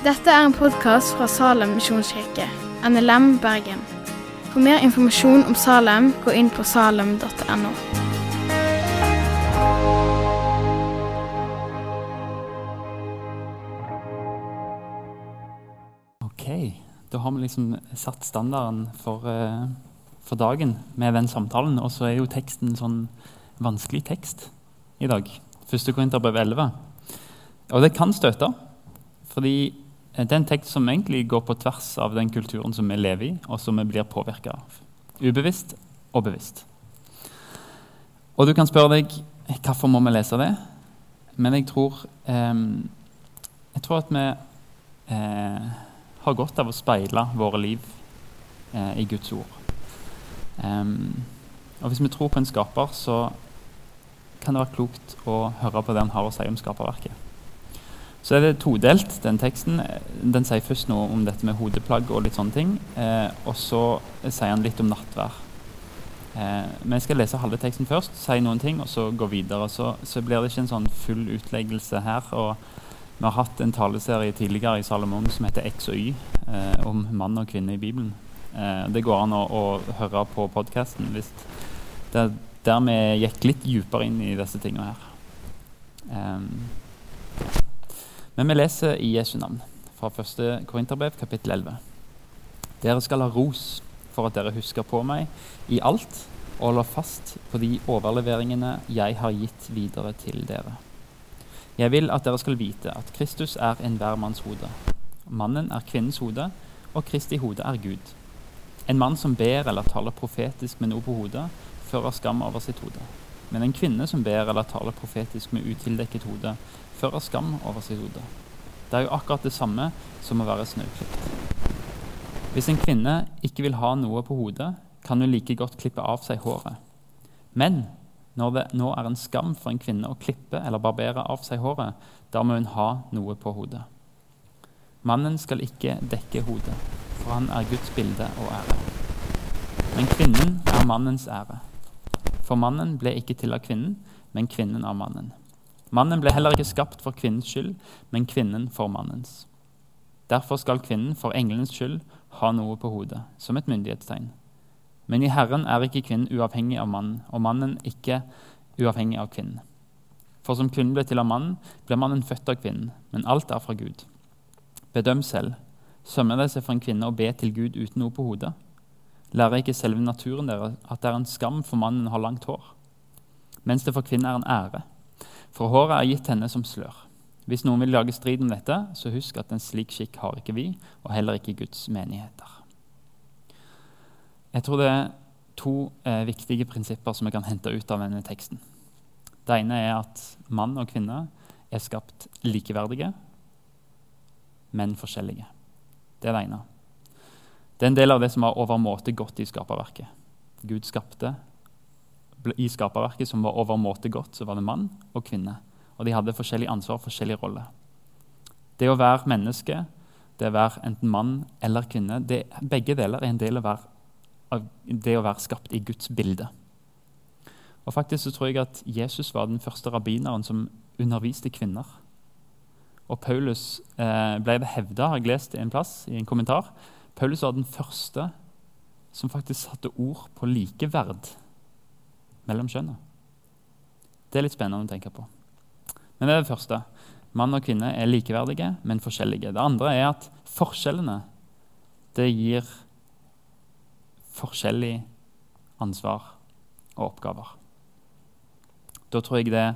Dette er en podkast fra Salem misjonskirke, NLM Bergen. For mer informasjon om Salem, gå inn på salem.no. Ok, da har vi liksom satt standarden for, eh, for dagen med den samtalen. Og så er jo teksten en sånn vanskelig tekst i dag. Første Korinterbrev 11. Og det kan støte, fordi det er en tekst som egentlig går på tvers av den kulturen som vi lever i, og som vi blir påvirka av. Ubevisst og bevisst. Og du kan spørre deg hvorfor må vi lese det. Men jeg tror, eh, jeg tror at vi eh, har godt av å speile våre liv eh, i Guds ord. Um, og Hvis vi tror på en skaper, så kan det være klokt å høre på det han har å si om skaperverket. Så er det todelt, den teksten. Den sier først noe om dette med hodeplagg og litt sånne ting. Eh, og så sier han litt om nattvær. Eh, men jeg skal lese halve teksten først, si noen ting, og så gå videre. Så, så blir det ikke en sånn full utleggelse her. og vi har hatt en taleserie tidligere i Salomon som heter X og Y, eh, om mann og kvinne i Bibelen. Eh, det går an å, å høre på podkasten hvis det er der vi gikk litt dypere inn i disse tingene her. Um, men vi leser i Jesu navn fra 1. Korinterbrev, kapittel 11. Dere skal ha ros for at dere husker på meg i alt og holder fast på de overleveringene jeg har gitt videre til dere. Jeg vil at dere skal vite at Kristus er enhver manns hode. Mannen er kvinnens hode, og Kristi hode er Gud. En mann som ber eller taler profetisk med noe på hodet, fører skam over sitt hode. Men en kvinne som ber eller taler profetisk med utildekket hode, fører skam over sitt hode. Det er jo akkurat det samme som å være snauklipt. Hvis en kvinne ikke vil ha noe på hodet, kan hun like godt klippe av seg håret. Men når det nå er en skam for en kvinne å klippe eller barbere av seg håret, da må hun ha noe på hodet. Mannen skal ikke dekke hodet, for han er Guds bilde og ære. Men kvinnen er mannens ære. For mannen ble ikke til av kvinnen, men kvinnen av mannen. Mannen ble heller ikke skapt for kvinnens skyld, men kvinnen for mannens. Derfor skal kvinnen for englenes skyld ha noe på hodet, som et myndighetstegn. Men i Herren er ikke kvinnen uavhengig av mannen, og mannen ikke uavhengig av kvinnen. For som kvinnen ble til av mannen, ble mannen født av kvinnen, men alt er fra Gud. Bedøm selv. Sømmer det seg for en kvinne å be til Gud uten noe på hodet? Lærer ikke selve naturen dere at det er en skam for mannen å ha langt hår? Mens det for kvinnen er en ære. For håret er gitt henne som slør. Hvis noen vil lage strid om dette, så husk at en slik skikk har ikke vi, og heller ikke Guds menigheter. Jeg tror det er to eh, viktige prinsipper som vi kan hente ut av denne teksten. Det ene er at mann og kvinne er skapt likeverdige, men forskjellige. Det er det ene. Det er en del av det som var overmåte godt i skaperverket. Gud skapte i skaperverket som var overmåte godt, så var det mann og kvinne. Og de hadde forskjellig ansvar og forskjellig rolle. Det å være menneske, det å være enten mann eller kvinne, det, begge deler er en del av, det å være skapt i Guds bilde. Og faktisk så tror jeg at Jesus var den første rabbineren som underviste kvinner. Og Paulus eh, ble det hevda, har jeg lest en plass i en kommentar, Paulus var den første som faktisk satte ord på likeverd mellom kjønnene. Det er litt spennende å tenke på. Men det er det første. Mann og kvinne er likeverdige, men forskjellige. Det andre er at forskjellene det gir forskjellig ansvar og oppgaver. Da tror jeg det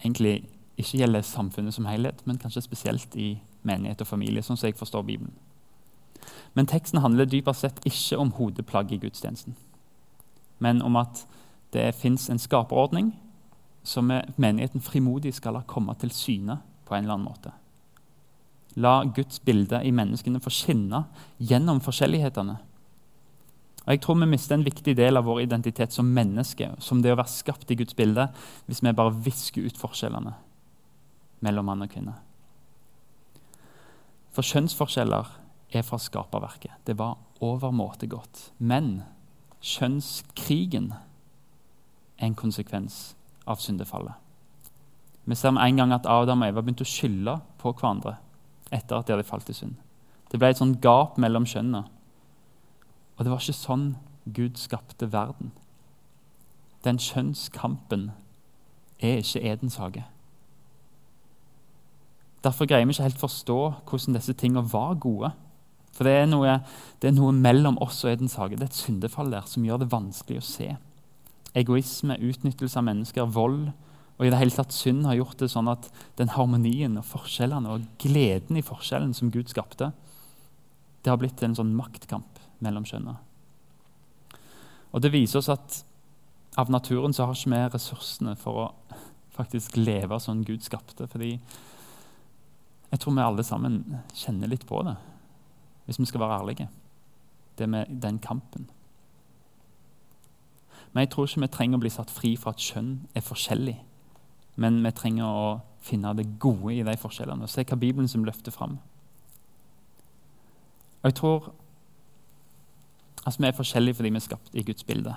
egentlig ikke gjelder samfunnet som helhet, men kanskje spesielt i menighet og familie, sånn som jeg forstår Bibelen. Men teksten handler dypest sett ikke om hodeplagg i gudstjenesten, men om at det fins en skaperordning som menigheten frimodig skal la komme til syne på en eller annen måte. La Guds bilde i menneskene få skinne gjennom forskjellighetene. Og Jeg tror vi mister en viktig del av vår identitet som menneske, som det å være skapt i Guds bilde, hvis vi bare visker ut forskjellene mellom mann og kvinne. For kjønnsforskjeller er fra skaperverket. Det var overmåte godt. Men kjønnskrigen en konsekvens av syndefallet. Vi ser med en gang at Adam og Eva begynte å skylde på hverandre etter at de hadde falt i synd. Det ble et sånn gap mellom kjønnene. Og det var ikke sånn Gud skapte verden. Den kjønnskampen er ikke Edens hage. Derfor greier vi ikke helt forstå hvordan disse tingene var gode. For det er, noe, det er noe mellom oss og Edens hage. Det er et syndefall der som gjør det vanskelig å se. Egoisme, utnyttelse av mennesker, vold og i det hele tatt synd har gjort det sånn at den harmonien og forskjellene og gleden i forskjellen som Gud skapte, det har blitt en sånn maktkamp mellom kjønnene. Og Det viser oss at av naturen så har ikke vi ressursene for å faktisk leve sånn Gud skapte. fordi jeg tror vi alle sammen kjenner litt på det, hvis vi skal være ærlige. Det med den kampen. Men jeg tror ikke vi trenger å bli satt fri for at kjønn er forskjellig. Men vi trenger å finne det gode i de forskjellene og se hva Bibelen som løfter fram. Og jeg tror altså Vi er forskjellige fordi vi er skapt i Guds bilde.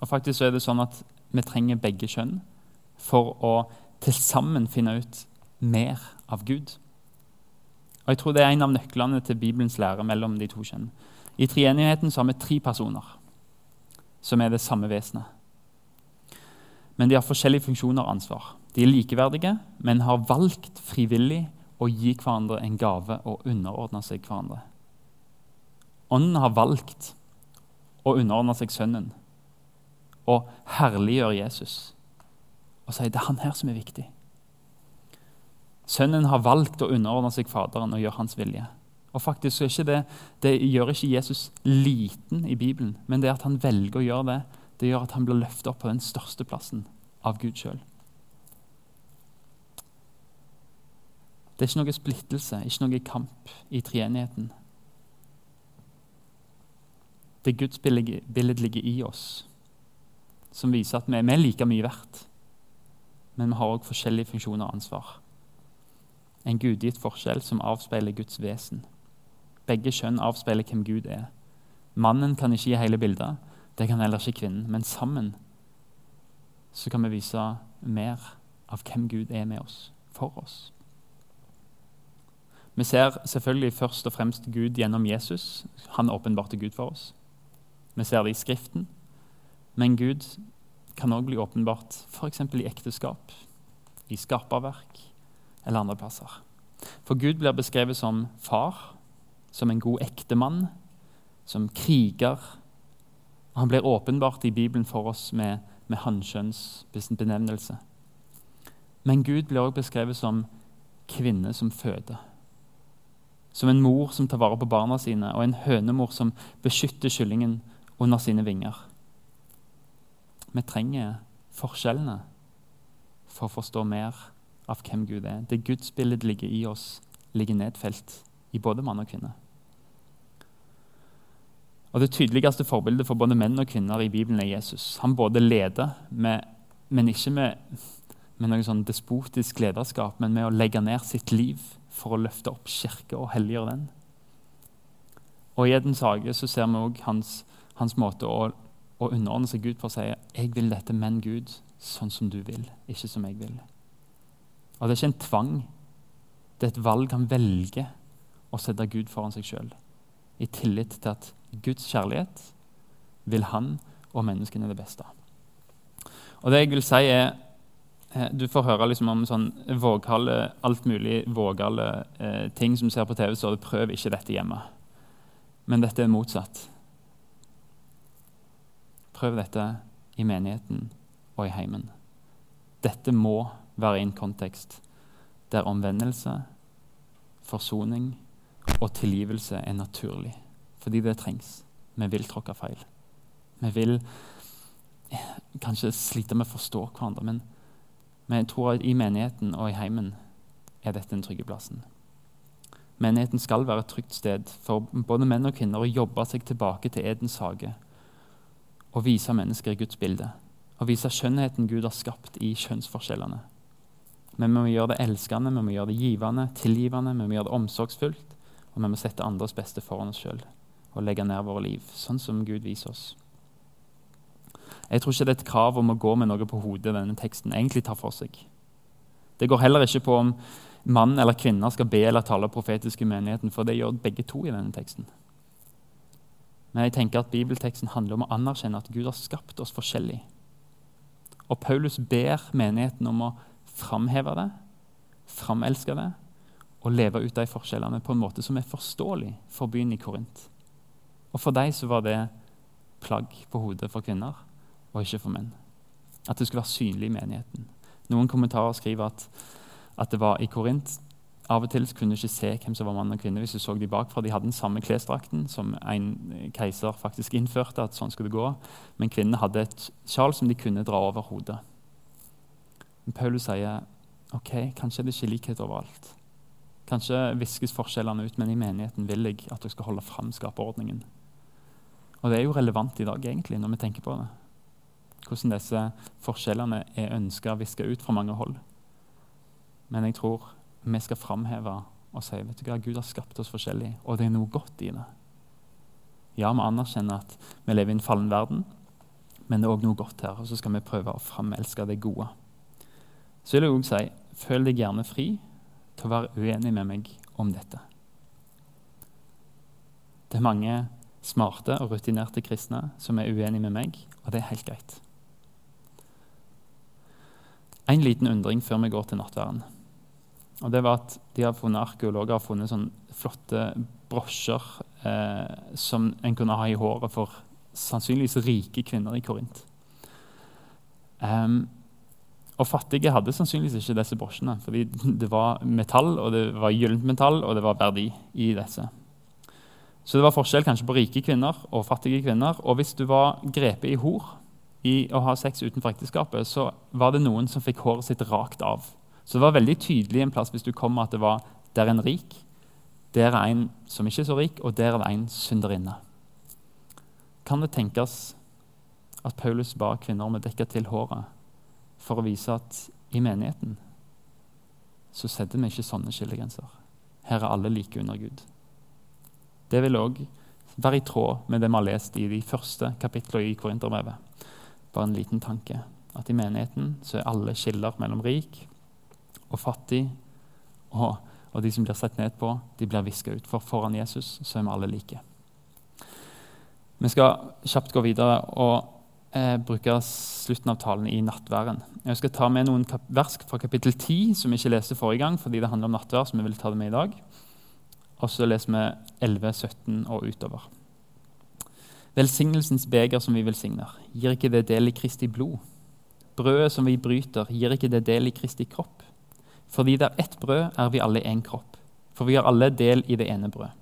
Og faktisk så er det sånn at Vi trenger begge kjønn for å til sammen finne ut mer av Gud. Og jeg tror Det er en av nøklene til Bibelens lære mellom de to kjønn. I treenigheten har vi tre personer som er det samme vesenet. Men de har forskjellige funksjoner og ansvar. De er likeverdige, men har valgt frivillig å gi hverandre en gave og underordne seg hverandre. Ånden har valgt å underordne seg Sønnen og herliggjøre Jesus og si det er han her som er viktig. Sønnen har valgt å underordne seg Faderen og gjøre hans vilje. Og faktisk så ikke det, det gjør ikke Jesus liten i Bibelen, men det at han velger å gjøre det, det gjør at han blir løftet opp på den største plassen av Gud sjøl. Det er ikke noe splittelse, ikke noe kamp i treenigheten. Det gudsbildet ligger i oss, som viser at vi, er like mye verdt. Men vi har òg forskjellige funksjoner og ansvar. En gudgitt forskjell som avspeiler Guds vesen. Begge kjønn avspeiler hvem Gud er. Mannen kan ikke gi hele bildet, det kan heller ikke kvinnen. Men sammen så kan vi vise mer av hvem Gud er med oss, for oss. Vi ser selvfølgelig først og fremst Gud gjennom Jesus. Han åpenbarte Gud for oss. Vi ser det i Skriften. Men Gud kan òg bli åpenbart f.eks. i ekteskap, i skaperverk eller andre plasser. For Gud blir beskrevet som far, som en god ektemann, som kriger. Han blir åpenbart i Bibelen for oss med, med hannkjønnsbenevnelse. Men Gud blir også beskrevet som kvinne som føder. Som en mor som tar vare på barna sine, og en hønemor som beskytter kyllingen under sine vinger. Vi trenger forskjellene for å forstå mer av hvem Gud er. Det gudsbildet ligger i oss, ligger nedfelt i både mann og kvinne. Og Det tydeligste forbildet for både menn og kvinner i Bibelen er Jesus. Han både leder, med, men ikke med, med noe sånn despotisk lederskap, men med å legge ned sitt liv for å løfte opp kirke og helliggjøre den. Og I Edens hage så ser vi også hans, hans, måte å, å underordne seg Gud på å si jeg vil dette, men Gud, sånn som du vil, ikke som jeg vil. Og Det er ikke en tvang. Det er et valg han velger å sette Gud foran seg sjøl. I tillit til at Guds kjærlighet vil han og menneskene det beste. Og det jeg vil si er, eh, Du får høre liksom om sånn vågale, alt mulig vågale eh, ting som ser på TV, så prøv ikke dette hjemme. Men dette er motsatt. Prøv dette i menigheten og i heimen. Dette må være i en kontekst der omvendelse, forsoning og tilgivelse er naturlig. Fordi det trengs. Vi vil tråkke feil. Vi vil kanskje slite med å forstå hverandre, men, men jeg tror at i menigheten og i heimen er dette den trygge plassen. Menigheten skal være et trygt sted for både menn og kvinner å jobbe seg tilbake til Edens hage og vise mennesker i Guds bilde. Og vise skjønnheten Gud har skapt i kjønnsforskjellene. Men vi må gjøre det elskende, vi må gjøre det givende, tilgivende, vi må gjøre det omsorgsfullt. Og vi må sette andres beste foran oss sjøl og legge ned våre liv, sånn som Gud viser oss. Jeg tror ikke det er et krav om å gå med noe på hodet denne teksten egentlig tar for seg. Det går heller ikke på om mann eller kvinner skal be eller tale profetisk i menigheten, for det gjør begge to i denne teksten. Men jeg tenker at bibelteksten handler om å anerkjenne at Gud har skapt oss forskjellig. Og Paulus ber menigheten om å framheve det, framelske det og leve ut de forskjellene på en måte som er forståelig for byen i Korint. Og for dem så var det plagg på hodet for kvinner, og ikke for menn. At det skulle være synlig i menigheten. Noen kommentarer skriver at, at det var i Korint av og til kunne du ikke se hvem som var mann og kvinne hvis du så de bakfra. De hadde den samme klesdrakten som en keiser faktisk innførte. at sånn skulle det gå. Men kvinnene hadde et sjal som de kunne dra over hodet. Men Paulus sier ok, kanskje er det ikke likhet overalt. Kanskje viskes forskjellene ut, men i menigheten vil jeg at dere skal holde fram skaperordningen. Og det er jo relevant i dag, egentlig, når vi tenker på det. Hvordan disse forskjellene er ønska viska ut fra mange hold. Men jeg tror vi skal framheve og si vet du hva, Gud har skapt oss forskjellig, og det er noe godt i det. Ja, vi anerkjenner at vi lever i en fallen verden, men det er òg noe godt her. Og så skal vi prøve å framelske det gode. Så vil jeg òg si føl deg gjerne fri til å være uenig med meg om dette. Det er mange smarte og rutinerte kristne som er uenige med meg, og det er helt greit. En liten undring før vi går til nattverden. Og det var at de har funnet, Arkeologer har funnet sånne flotte brosjer eh, som en kunne ha i håret for sannsynligvis rike kvinner i Korint. Um, og fattige hadde sannsynligvis ikke disse brosjene, fordi det var metall, og det var gyllent metall, og det var verdi i disse. Så det var forskjell kanskje på rike kvinner og fattige kvinner. Og hvis du var grepet i hor i å ha sex utenfor ekteskapet, så var det noen som fikk håret sitt rakt av. Så det var veldig tydelig en plass hvis du kom at det var der en rik, der er en som ikke er så rik, og der er en synderinne. Kan det tenkes at Paulus ba kvinner om å dekke til håret for å vise at i menigheten så setter vi ikke sånne skillegrenser. Her er alle like under Gud. Det vil òg være i tråd med det vi har lest i de første kapitlene i Korinterbrevet. Bare en liten tanke. At i menigheten så er alle skiller mellom rik og fattig og, og de som blir sett ned på, de blir viska ut. For foran Jesus så er vi alle like. Vi skal kjapt gå videre og eh, bruke slutten av talen i nattværen. Jeg skal ta med noen vers fra kapittel 10 som vi ikke leste forrige gang, fordi det handler om nattvær. så vi vil ta det med i dag. Og så leser vi 11, 17 og utover. Velsignelsens beger som vi velsigner, gir ikke det del i Kristi blod? Brødet som vi bryter, gir ikke det del i Kristi kropp? Fordi det er ett brød, er vi alle én kropp. For vi har alle del i det ene brød.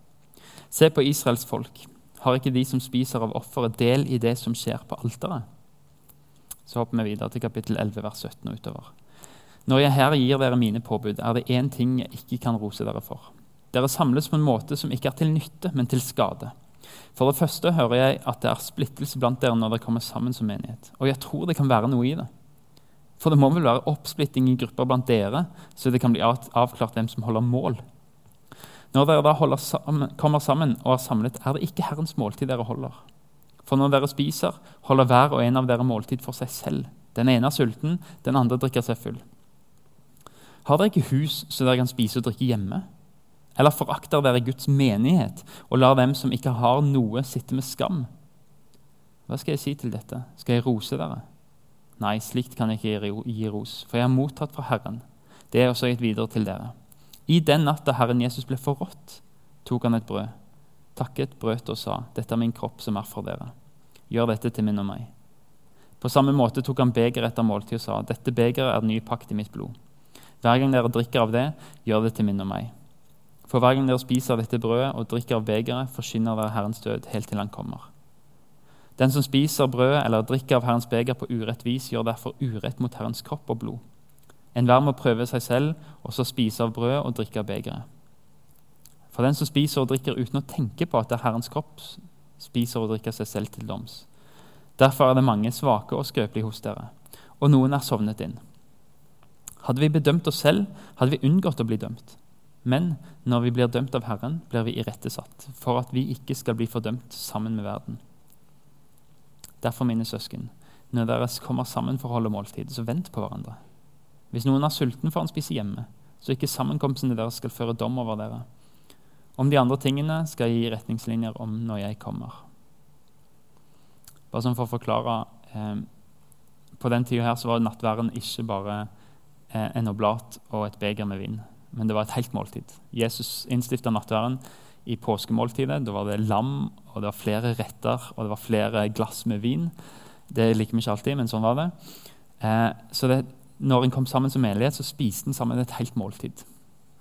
Se på Israels folk. Har ikke de som spiser av offeret, del i det som skjer på alteret? Så hopper vi videre til kapittel 11, vers 17 og utover. Når jeg her gir dere mine påbud, er det én ting jeg ikke kan rose dere for. Dere samles på en måte som ikke er til nytte, men til skade. For det første hører jeg at det er splittelse blant dere når dere kommer sammen som menighet. Og jeg tror det kan være noe i det. For det må vel være oppsplitting i grupper blant dere, så det kan bli avklart hvem som holder mål. Når dere da sammen, kommer sammen og er samlet, er det ikke Herrens måltid dere holder. For når dere spiser, holder hver og en av dere måltid for seg selv. Den ene er sulten, den andre drikker seg full. Har dere ikke hus så dere kan spise og drikke hjemme? Eller forakter dere Guds menighet og lar dem som ikke har noe, sitte med skam? Hva skal jeg si til dette? Skal jeg rose dere? Nei, slikt kan jeg ikke gi ros, for jeg har mottatt fra Herren. Det er også gitt videre til dere. I den natta Herren Jesus ble forrådt, tok han et brød, takket, brøt og sa, Dette er min kropp som er for dere. Gjør dette til minne om meg. På samme måte tok han begeret etter måltid og sa, Dette begeret er nye pakt i mitt blod. Hver gang dere drikker av det, gjør det til minne om meg. For hver gang dere spiser dette brødet og drikker av begeret, forsyner dere Herrens død helt til han kommer. Den som spiser brødet eller drikker av Herrens beger på urett vis, gjør derfor urett mot Herrens kropp og blod. Enhver må prøve seg selv, og så spise av brødet og drikke av begeret. For den som spiser og drikker uten å tenke på at det er Herrens kropp, spiser og drikker seg selv til doms. Derfor er det mange svake og skrøpelige hos dere, og noen er sovnet inn. Hadde vi bedømt oss selv, hadde vi unngått å bli dømt. Men når vi blir dømt av Herren, blir vi irettesatt, for at vi ikke skal bli fordømt sammen med verden. Derfor, mine søsken, når dere kommer sammen for å holde måltid, så vent på hverandre. Hvis noen er sulten, får han spise hjemme, så ikke sammenkomstene deres skal føre dom over dere. Om de andre tingene skal jeg gi retningslinjer om når jeg kommer. Bare sånn for å forklare eh, På den tida her så var nattværen ikke bare eh, en oblat og et beger med vin, men det var et helt måltid. Jesus innstifta nattværen i påskemåltidet. Da var det lam, og det var flere retter og det var flere glass med vin. Det liker vi ikke alltid, men sånn var det. Eh, så det, når en kom sammen som menighet, så spiste en sammen et helt måltid.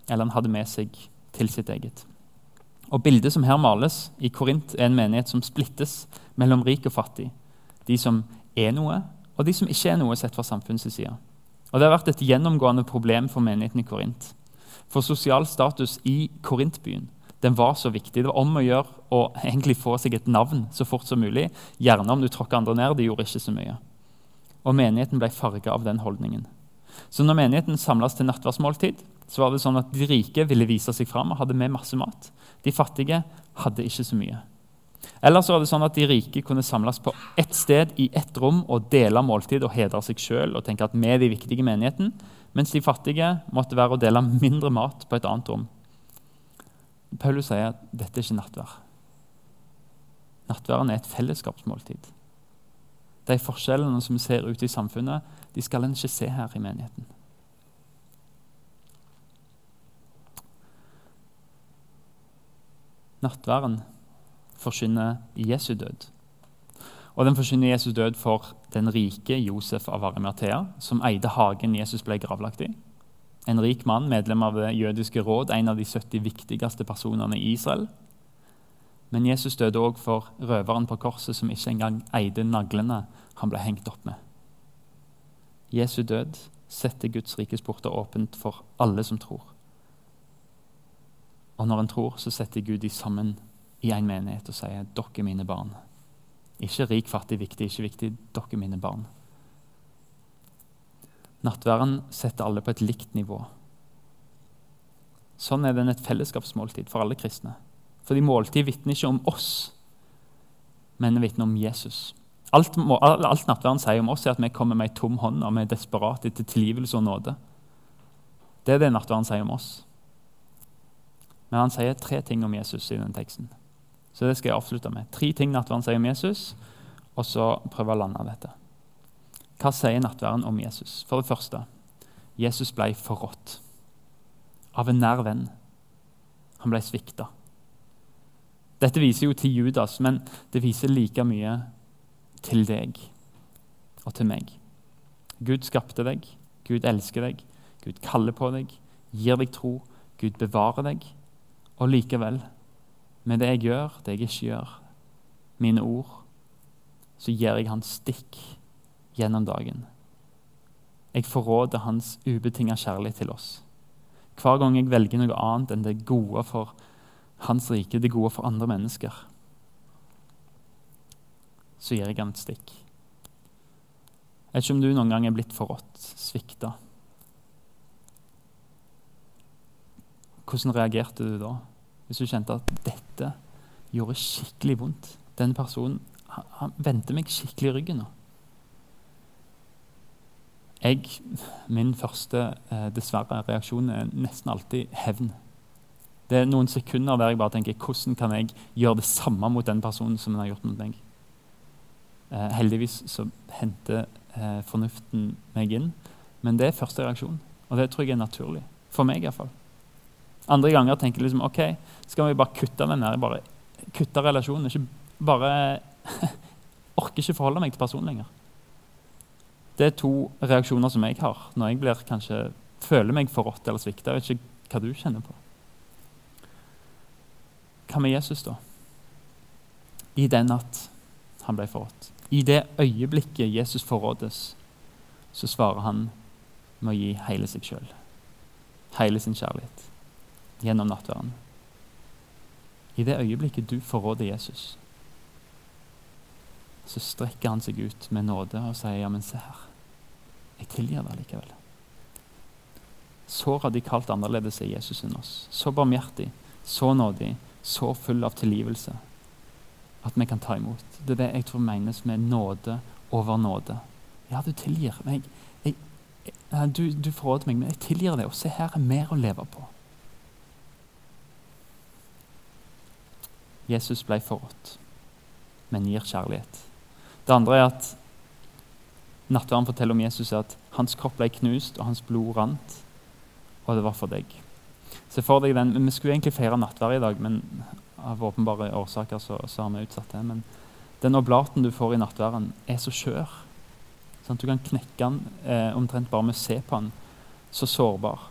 Eller en hadde med seg til sitt eget. Og Bildet som her males i Korint, er en menighet som splittes mellom rik og fattig. De som er noe, og de som ikke er noe, sett fra samfunnets side. Og Det har vært et gjennomgående problem for menigheten i Korint. For sosial status i Korintbyen den var så viktig. Det var om å gjøre å egentlig få seg et navn så fort som mulig. Gjerne om du tråkka andre ned. Det gjorde ikke så mye. Og menigheten ble farga av den holdningen. Så når menigheten samles til nattverdsmåltid, så var det sånn at de rike ville vise seg fram og hadde med masse mat. De fattige hadde ikke så mye. Eller så var det sånn at de rike kunne samles på ett sted i ett rom og dele måltid og hedre seg sjøl og tenke at vi er de viktige i menigheten, mens de fattige måtte være å dele mindre mat på et annet rom. Paulus sier at dette er ikke nattvær. Nattværen er et fellesskapsmåltid. De forskjellene som vi ser ute i samfunnet, de skal en ikke se her i menigheten. Nattværen forsyner Jesu død. Og den forsyner Jesu død for den rike Josef av Arimathea, som eide hagen Jesus ble gravlagt i. En rik mann, medlem av det jødiske råd, en av de 70 viktigste personene i Israel. Men Jesus døde òg for røveren på korset, som ikke engang eide naglene han ble hengt opp med. Jesu død setter Guds rikes porter åpent for alle som tror. Og når en tror, så setter Gud de sammen i en menighet og sier dere er mine barn. Ikke rik, fattig, viktig, ikke viktig. Dere er mine barn. Nattværen setter alle på et likt nivå. Sånn er den et fellesskapsmåltid for alle kristne. Fordi måltid vitner ikke om oss, men vitner om Jesus. Alt, alt nattverden sier om oss, er at vi kommer med ei tom hånd og vi er desperate etter tilgivelse og nåde. Det er det nattverden sier om oss. Men han sier tre ting om Jesus i den teksten. Så det skal jeg avslutte med. Tre ting nattverden sier om Jesus, og så prøve å lande dette. Hva sier nattverden om Jesus? For det første, Jesus ble forrådt av en nær venn. Han ble svikta. Dette viser jo til Judas, men det viser like mye til deg og til meg. Gud skapte deg, Gud elsker deg, Gud kaller på deg, gir deg tro, Gud bevarer deg. Og likevel, med det jeg gjør, det jeg ikke gjør, mine ord, så gir jeg han stikk gjennom dagen. Jeg forråder hans ubetinga kjærlighet til oss. Hver gang jeg velger noe annet enn det gode for hans rike, det gode for andre mennesker, så gir jeg han et stikk. Jeg vet ikke om du noen gang er blitt forrådt, svikta. Hvordan reagerte du da? Hvis du kjente at dette gjorde skikkelig vondt. Denne personen han, han vendte meg skikkelig i ryggen nå. Jeg, min første eh, dessverre reaksjon er nesten alltid hevn. Det er noen sekunder der jeg bare tenker hvordan kan jeg gjøre det samme mot den personen som den har gjort mot meg. Eh, heldigvis så henter eh, fornuften meg inn. Men det er første reaksjon, og det tror jeg er naturlig. For meg iallfall. Andre ganger tenker jeg liksom, ok, skal vi bare kutte den her, bare kutte relasjonen. Ikke bare Orker ikke forholde meg til personen lenger. Det er to reaksjoner som jeg har når jeg blir kanskje føler meg forrådt eller svikta. Jeg vet ikke hva du kjenner på. Hva med Jesus, da? I den natt han ble forrådt. I det øyeblikket Jesus forrådes, så svarer han med å gi hele seg sjøl. Hele sin kjærlighet. Gjennom nattverden. I det øyeblikket du forråder Jesus, så strekker han seg ut med nåde og sier, 'Ja, men se her. Jeg tilgir deg likevel.' Så radikalt annerledes er Jesus enn oss. Så barmhjertig, så nådig, så full av tilgivelse at vi kan ta imot. Det er det jeg tror menes med nåde over nåde. Ja, du tilgir meg. Jeg, jeg, du, du forråder meg, men jeg tilgir deg, og se her er mer å leve på. Jesus ble forrådt, men gir kjærlighet. Det andre er at nattverden forteller om Jesus at hans kropp ble knust, og hans blod rant, og det var for deg. Se for deg den, Vi skulle egentlig feire nattverd i dag, men av åpenbare årsaker så, så har vi utsatt det. Men den oblaten du får i nattverden, er så skjør. Sånn, du kan knekke den eh, omtrent bare med å se på den. Så sårbar.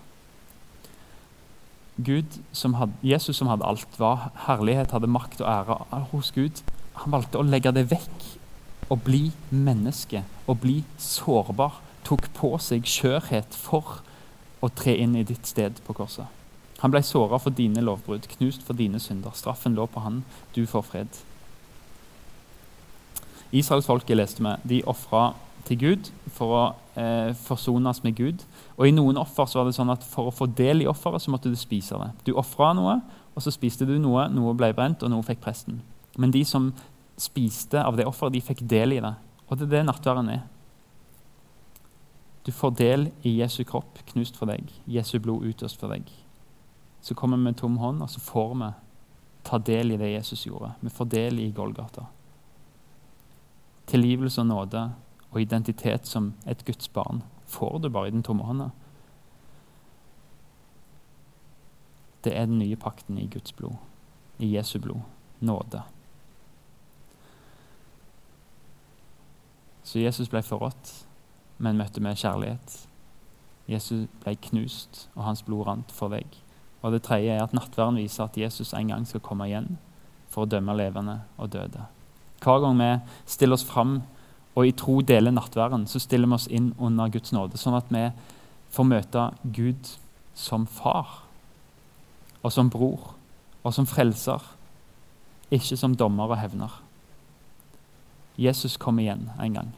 Gud som hadde, Jesus som hadde alt, var herlighet, hadde makt og ære hos Gud. Han valgte å legge det vekk og bli menneske og bli sårbar. Tok på seg skjørhet for å tre inn i ditt sted på korset. Han ble såra for dine lovbrudd, knust for dine synder. Straffen lå på han. Du får fred. Israelsfolket leste vi, de ofra til Gud for å eh, forsones med Gud. Og I noen offer så var det sånn at for å få del i offeret så måtte du spise det. Du ofra noe, og så spiste du noe. Noe ble brent, og noe fikk presten. Men de som spiste av det offeret, de fikk del i det. Og det er det nattverden er. Du får del i Jesu kropp, knust for deg. Jesu blod utøst for deg. Så kommer vi med tom hånd, og så får vi ta del i det Jesus gjorde. Vi får del i Golgata. Tilgivelse og nåde og identitet som et Guds barn får du bare i den tomme hånda. Det er den nye pakten i Guds blod, i Jesu blod. Nåde. Så Jesus ble forrådt, men møtte med kjærlighet. Jesus ble knust, og hans blod rant for deg. Og det tredje er at nattverden viser at Jesus en gang skal komme igjen for å dømme levende og døde. Hver gang vi stiller oss fram og i tro deler nattverden, så stiller vi oss inn under Guds nåde, sånn at vi får møte Gud som far og som bror og som frelser, ikke som dommer og hevner. Jesus kommer igjen en gang.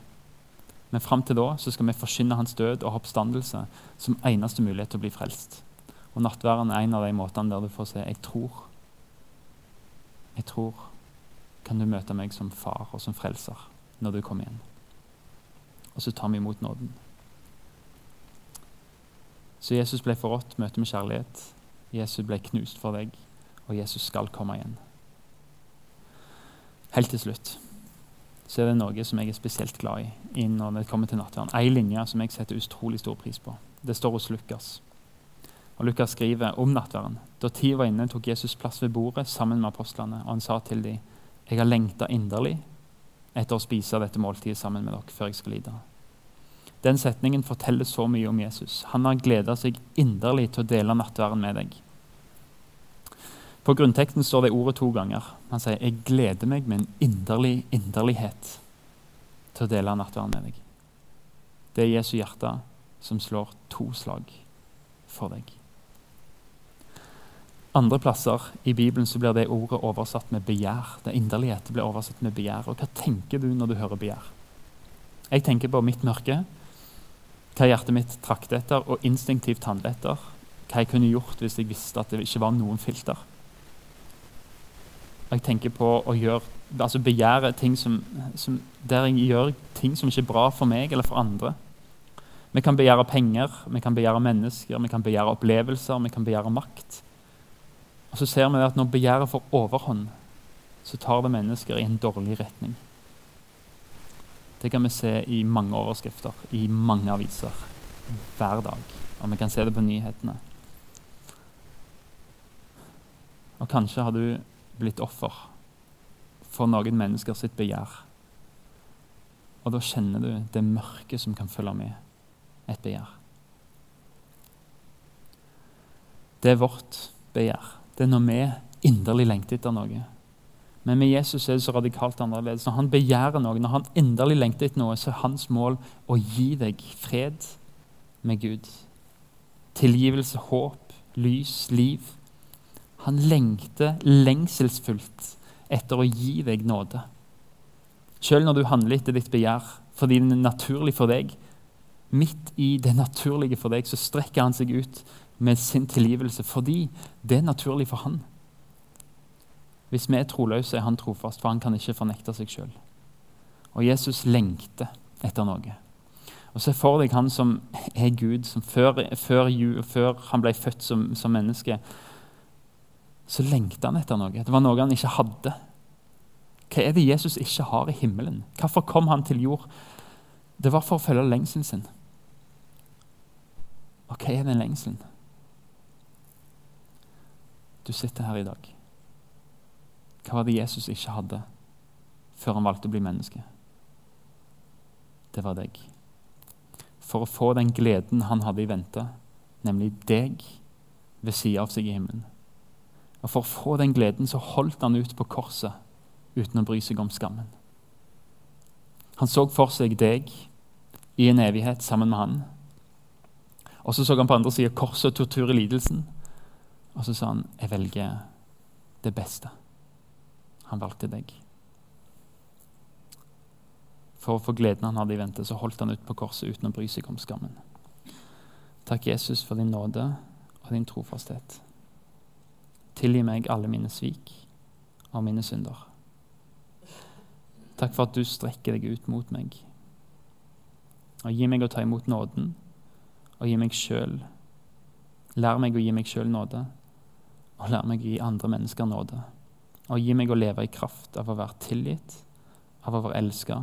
Men fram til da så skal vi forkynne hans død og oppstandelse som eneste mulighet til å bli frelst. Og nattverden er en av de måtene der du får se jeg tror. Jeg tror. Kan du møte meg som far og som frelser når du kommer igjen? Og så tar vi imot nåden. Så Jesus ble forrådt, møte med kjærlighet. Jesus ble knust for deg, og Jesus skal komme igjen. Helt til slutt så er det noe som jeg er spesielt glad i når det kommer til nattverden. Ei linje som jeg setter utrolig stor pris på. Det står hos Lukas. Og Lukas skriver om nattverden. Da tid var inne, tok Jesus plass ved bordet sammen med apostlene, og han sa til dem, 'Jeg har lengta inderlig etter å spise dette måltidet sammen med dere før jeg skal lide.' Den setningen forteller så mye om Jesus. Han har gleda seg inderlig til å dele nattverden med deg. På grunnteksten står det ordet to ganger. Han sier, 'Jeg gleder meg med en inderlig inderlighet til å dele nattverden med deg'. Det er Jesu hjerte som slår to slag for deg. Andre plasser i Bibelen så blir det ordet oversatt med begjær. Det inderlighet blir oversatt med begjær. Og hva tenker du når du hører begjær? Jeg tenker på mitt mørke, hva hjertet mitt trakter etter, og instinktivt handler etter. Hva jeg kunne gjort hvis jeg visste at det ikke var noen filter. Jeg tenker på å gjøre, altså begjære ting som, som, der jeg gjør ting som ikke er bra for meg eller for andre. Vi kan begjære penger, vi kan begjære mennesker, vi kan begjære opplevelser, vi kan begjære makt. Og så ser vi at når begjæret får overhånd, så tar det mennesker i en dårlig retning. Det kan vi se i mange overskrifter, i mange aviser, hver dag. Og vi kan se det på nyhetene. Og kanskje har du blitt offer for noen mennesker sitt begjær. Og da kjenner du det mørke som kan følge med et begjær. Det er vårt begjær. Det er når vi inderlig lengter etter noe. Men med Jesus er det så radikalt annerledes. Når han begjærer noe, når han inderlig lengter etter noe, så er hans mål å gi deg fred med Gud. Tilgivelse, håp, lys, liv. Han lengter lengselsfullt etter å gi deg nåde. Selv når du handler etter ditt begjær fordi det er naturlig for deg, midt i det naturlige for deg, så strekker han seg ut med sin tilgivelse fordi det er naturlig for han. Hvis vi er troløse, er han trofast, for han kan ikke fornekte seg sjøl. Og Jesus lengter etter noe. Og Se for deg han som er Gud, som før, før, før han ble født som, som menneske, så lengta han etter noe. Det var noe han ikke hadde. Hva er det Jesus ikke har i himmelen? Hvorfor kom han til jord? Det var for å følge lengselen sin. Og hva er den lengselen? Du sitter her i dag. Hva var det Jesus ikke hadde før han valgte å bli menneske? Det var deg for å få den gleden han hadde i vente, nemlig deg ved sida av seg i himmelen. Og For å få den gleden så holdt han ut på korset uten å bry seg om skammen. Han så for seg deg i en evighet sammen med han. Og så så han på andre sida korset, tortur og lidelsen. Og så sa han, 'Jeg velger det beste'. Han valgte deg. For å få gleden han hadde i vente, så holdt han ut på korset uten å bry seg om skammen. Takk, Jesus, for din nåde og din trofasthet. Tilgi meg alle mine svik og mine synder. Takk for at du strekker deg ut mot meg. Og gi meg å ta imot nåden, og gi meg sjøl Lær meg å gi meg sjøl nåde, og lær meg å gi andre mennesker nåde. Og gi meg å leve i kraft av å være tilgitt, av å være elska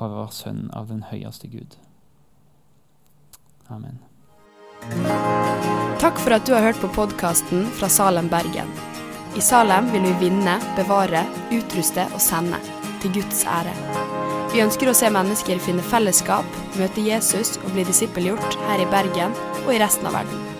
og av å være sønn av den høyeste Gud. Amen. Takk for at du har hørt på podkasten fra Salem, Bergen. I Salem vil vi vinne, bevare, utruste og sende, til Guds ære. Vi ønsker å se mennesker finne fellesskap, møte Jesus og bli disippelgjort her i Bergen og i resten av verden.